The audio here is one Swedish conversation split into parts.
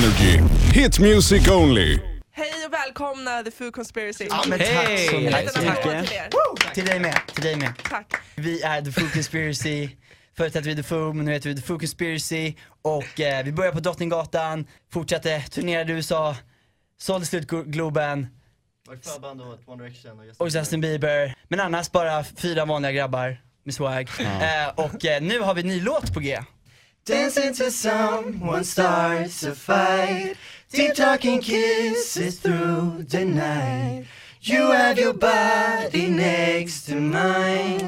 Energy. Hit music only. Hej och välkomna The Food Conspiracy. Ja, men tack Hej! så Tack mycket. så mycket. Till er. Till dig med, till dig med. Tack. Vi är The Food Conspiracy, förut hette vi The Food men nu heter vi The Food Conspiracy och eh, vi började på Drottninggatan, fortsatte, turnerade i USA, sålde slut Glo- Globen Var förband åt One Direction och Justin och Justin Bieber. Men annars bara fyra vanliga grabbar med swag. Eh, och eh, nu har vi en ny låt på G. Dancing to someone starts a fight. Deep talking kisses through the night. You have your body next to mine.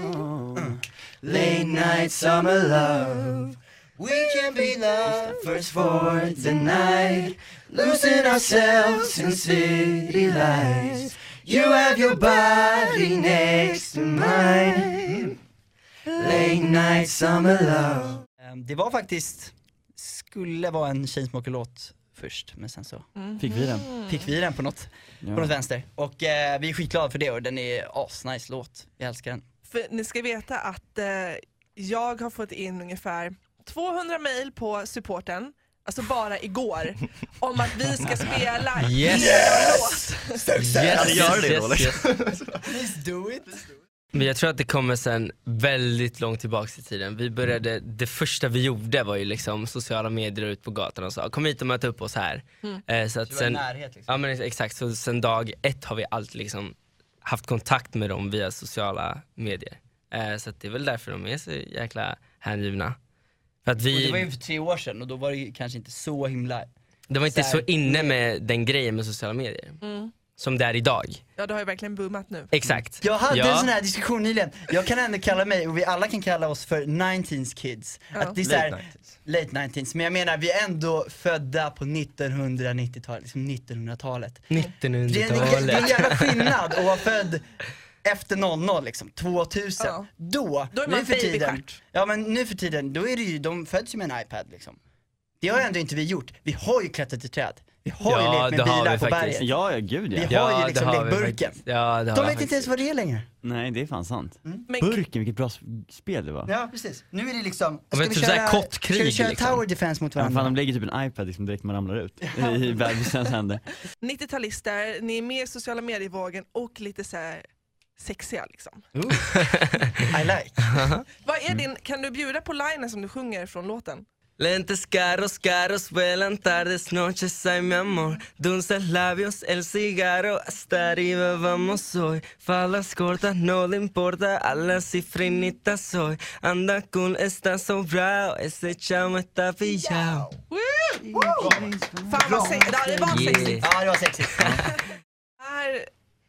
Uh, Late night summer love. We can be lovers for the night. Losing ourselves in city lights. You have your body next to mine. Late night summer love det var faktiskt, skulle vara en Chainsmoker-låt först men sen så Fick vi den? fick vi den på något, på något vänster. Och eh, vi är skitglada för det och den är asnice låt, jag älskar den. För ni ska veta att eh, jag har fått in ungefär 200 mejl på supporten, alltså bara igår, om att vi ska spela Yes! er låt. Yes, gör det då, yes. Please do it! Men jag tror att det kommer sen väldigt långt tillbaks i tiden. Vi började, det första vi gjorde var ju liksom sociala medier och ut på gatan och sa kom hit och möt upp oss här. Eh, så att i sen, närhet liksom. ja men exakt, så sen dag ett har vi alltid liksom haft kontakt med dem via sociala medier. Eh, så det är väl därför de är så jäkla hängivna. För att Och vi, det var ju för tre år sedan och då var det kanske inte så himla det var inte så så här- inne med den grejen med sociala medier. Mm. Som det är idag. Ja, det har ju verkligen boomat nu. Exakt. Jag hade Ja. en sån här diskussion nyligen, jag kan ändå kalla mig, och vi alla kan kalla oss för 19s kids. Ja. Att det är så här, late 19s, men jag menar vi är ändå födda på 1990-talet, liksom 1900-talet. Det är, en, det är en 1900-talet. jävla skillnad att vara född efter 00 liksom, 2000. Ja. Då, Då är nu man för tiden, ja men nu för tiden, då är det ju, de föds ju med en iPad liksom. Det har ju ändå inte vi gjort, vi har ju klättrat i träd, vi har Ja, ju lekt med bilar på faktiskt. berget. Ja, ja gud ja. Vi har ju det liksom har lekt burken. Ja, De vet inte ens vad det är längre. Nej det är fan sant. Men Burken, vilket bra spel det var. Ja precis, nu är det liksom, ska vi typ köra, kottkrig, ska vi köra liksom. tower defense mot Ja, varandra? fan de lägger typ en iPad liksom direkt man ramlar ut i bebisens händer. 90-talister, ni är med i sociala medievågen och lite så här sexiga liksom. I like. Vad är din, kan du bjuda på linen som du sjunger från låten? Lentes caros, caros, vuelan tardes, noches, ay mi amor Dulces labios, el cigarro, hasta arriba vamos hoy Falas cortas, no le importa, a la cifrinita soy Anda cool, está sobrado, ese chamo está pillado Fan vad sexigt, ja, det var Yeah. sexigt. Ja det var sexigt. Är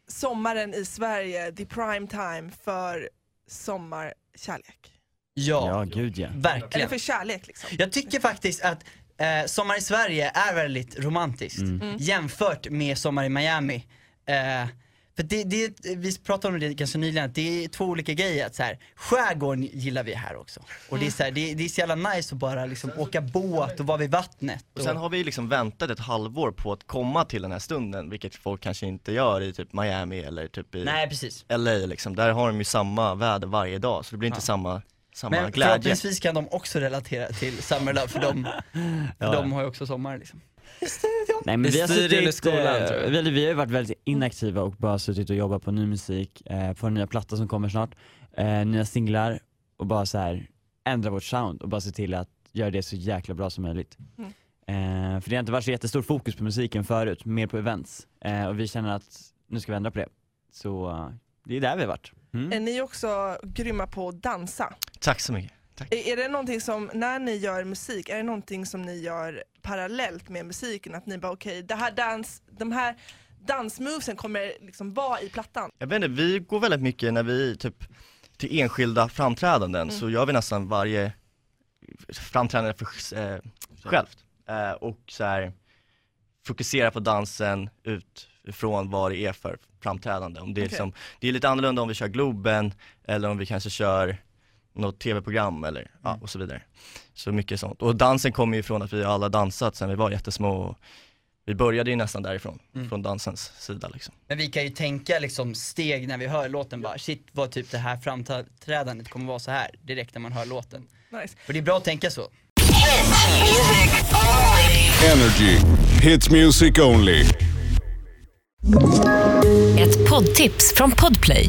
sommaren i Sverige the prime time för sommarkärlek? Ja, Ja gud ja. Eller verkligen. för kärlek liksom? Jag tycker faktiskt att eh, Sommar i Sverige är väldigt romantiskt jämfört med Sommar i Miami. Eh, för det, det, vi pratade om det ganska nyligen, att det är två olika grejer. Att så här, skärgården gillar vi här också. Och det är, så här, det, det är så jävla nice att bara liksom åka båt och vara vid vattnet. Och sen har vi liksom väntat ett halvår på att komma till den här stunden, vilket folk kanske inte gör i typ Miami eller typ i Nej precis. LA liksom. Där har de ju samma väder varje dag, så det blir inte Ja. samma, samma Men glädje. förhoppningsvis kan de också relatera till Summer Love för de, för Ja. de har ju också sommar liksom. Nej men vi har suttit, skolan, eh, tror jag. vi, vi har ju varit väldigt inaktiva och bara suttit och jobbat på ny musik, eh, på en nya platta som kommer snart, eh, nya singlar och bara så här ändra vårt sound och bara se till att göra det så jäkla bra som möjligt. Mm. Eh, för det har inte varit så jättestor fokus på musiken förut, mer på events. Eh, och vi känner att nu ska vi ändra på det. Så eh, det är där vi har varit. Mm. Är ni också grymma på att dansa? Tack så mycket. Tack. Är, det någonting som, när ni gör musik, är det någonting som ni gör parallellt med musiken? Att ni bara okej, det här dans, de här dansmovesen kommer liksom vara i plattan? Jag vet inte, vi går väldigt mycket när vi typ till enskilda framträdanden så gör vi nästan varje framträdande för eh, självt. Eh, och så här fokuserar på dansen utifrån vad det är för framträdande. Om det, är Okej. liksom, det är lite annorlunda om vi kör Globen eller om vi kanske kör något tv-program eller ja, och så vidare. Så mycket sånt. Och dansen kommer ju från att vi alla dansat sedan vi var jättesmå och vi började ju nästan därifrån, Mm. från dansens sida liksom. Men vi kan ju tänka liksom steg när vi hör låten bara, shit vad typ det här framträdandet kommer vara så här direkt när man hör låten. Nice. Och det är bra att tänka så. Energy. Hit music only. Ett poddtips från Podplay.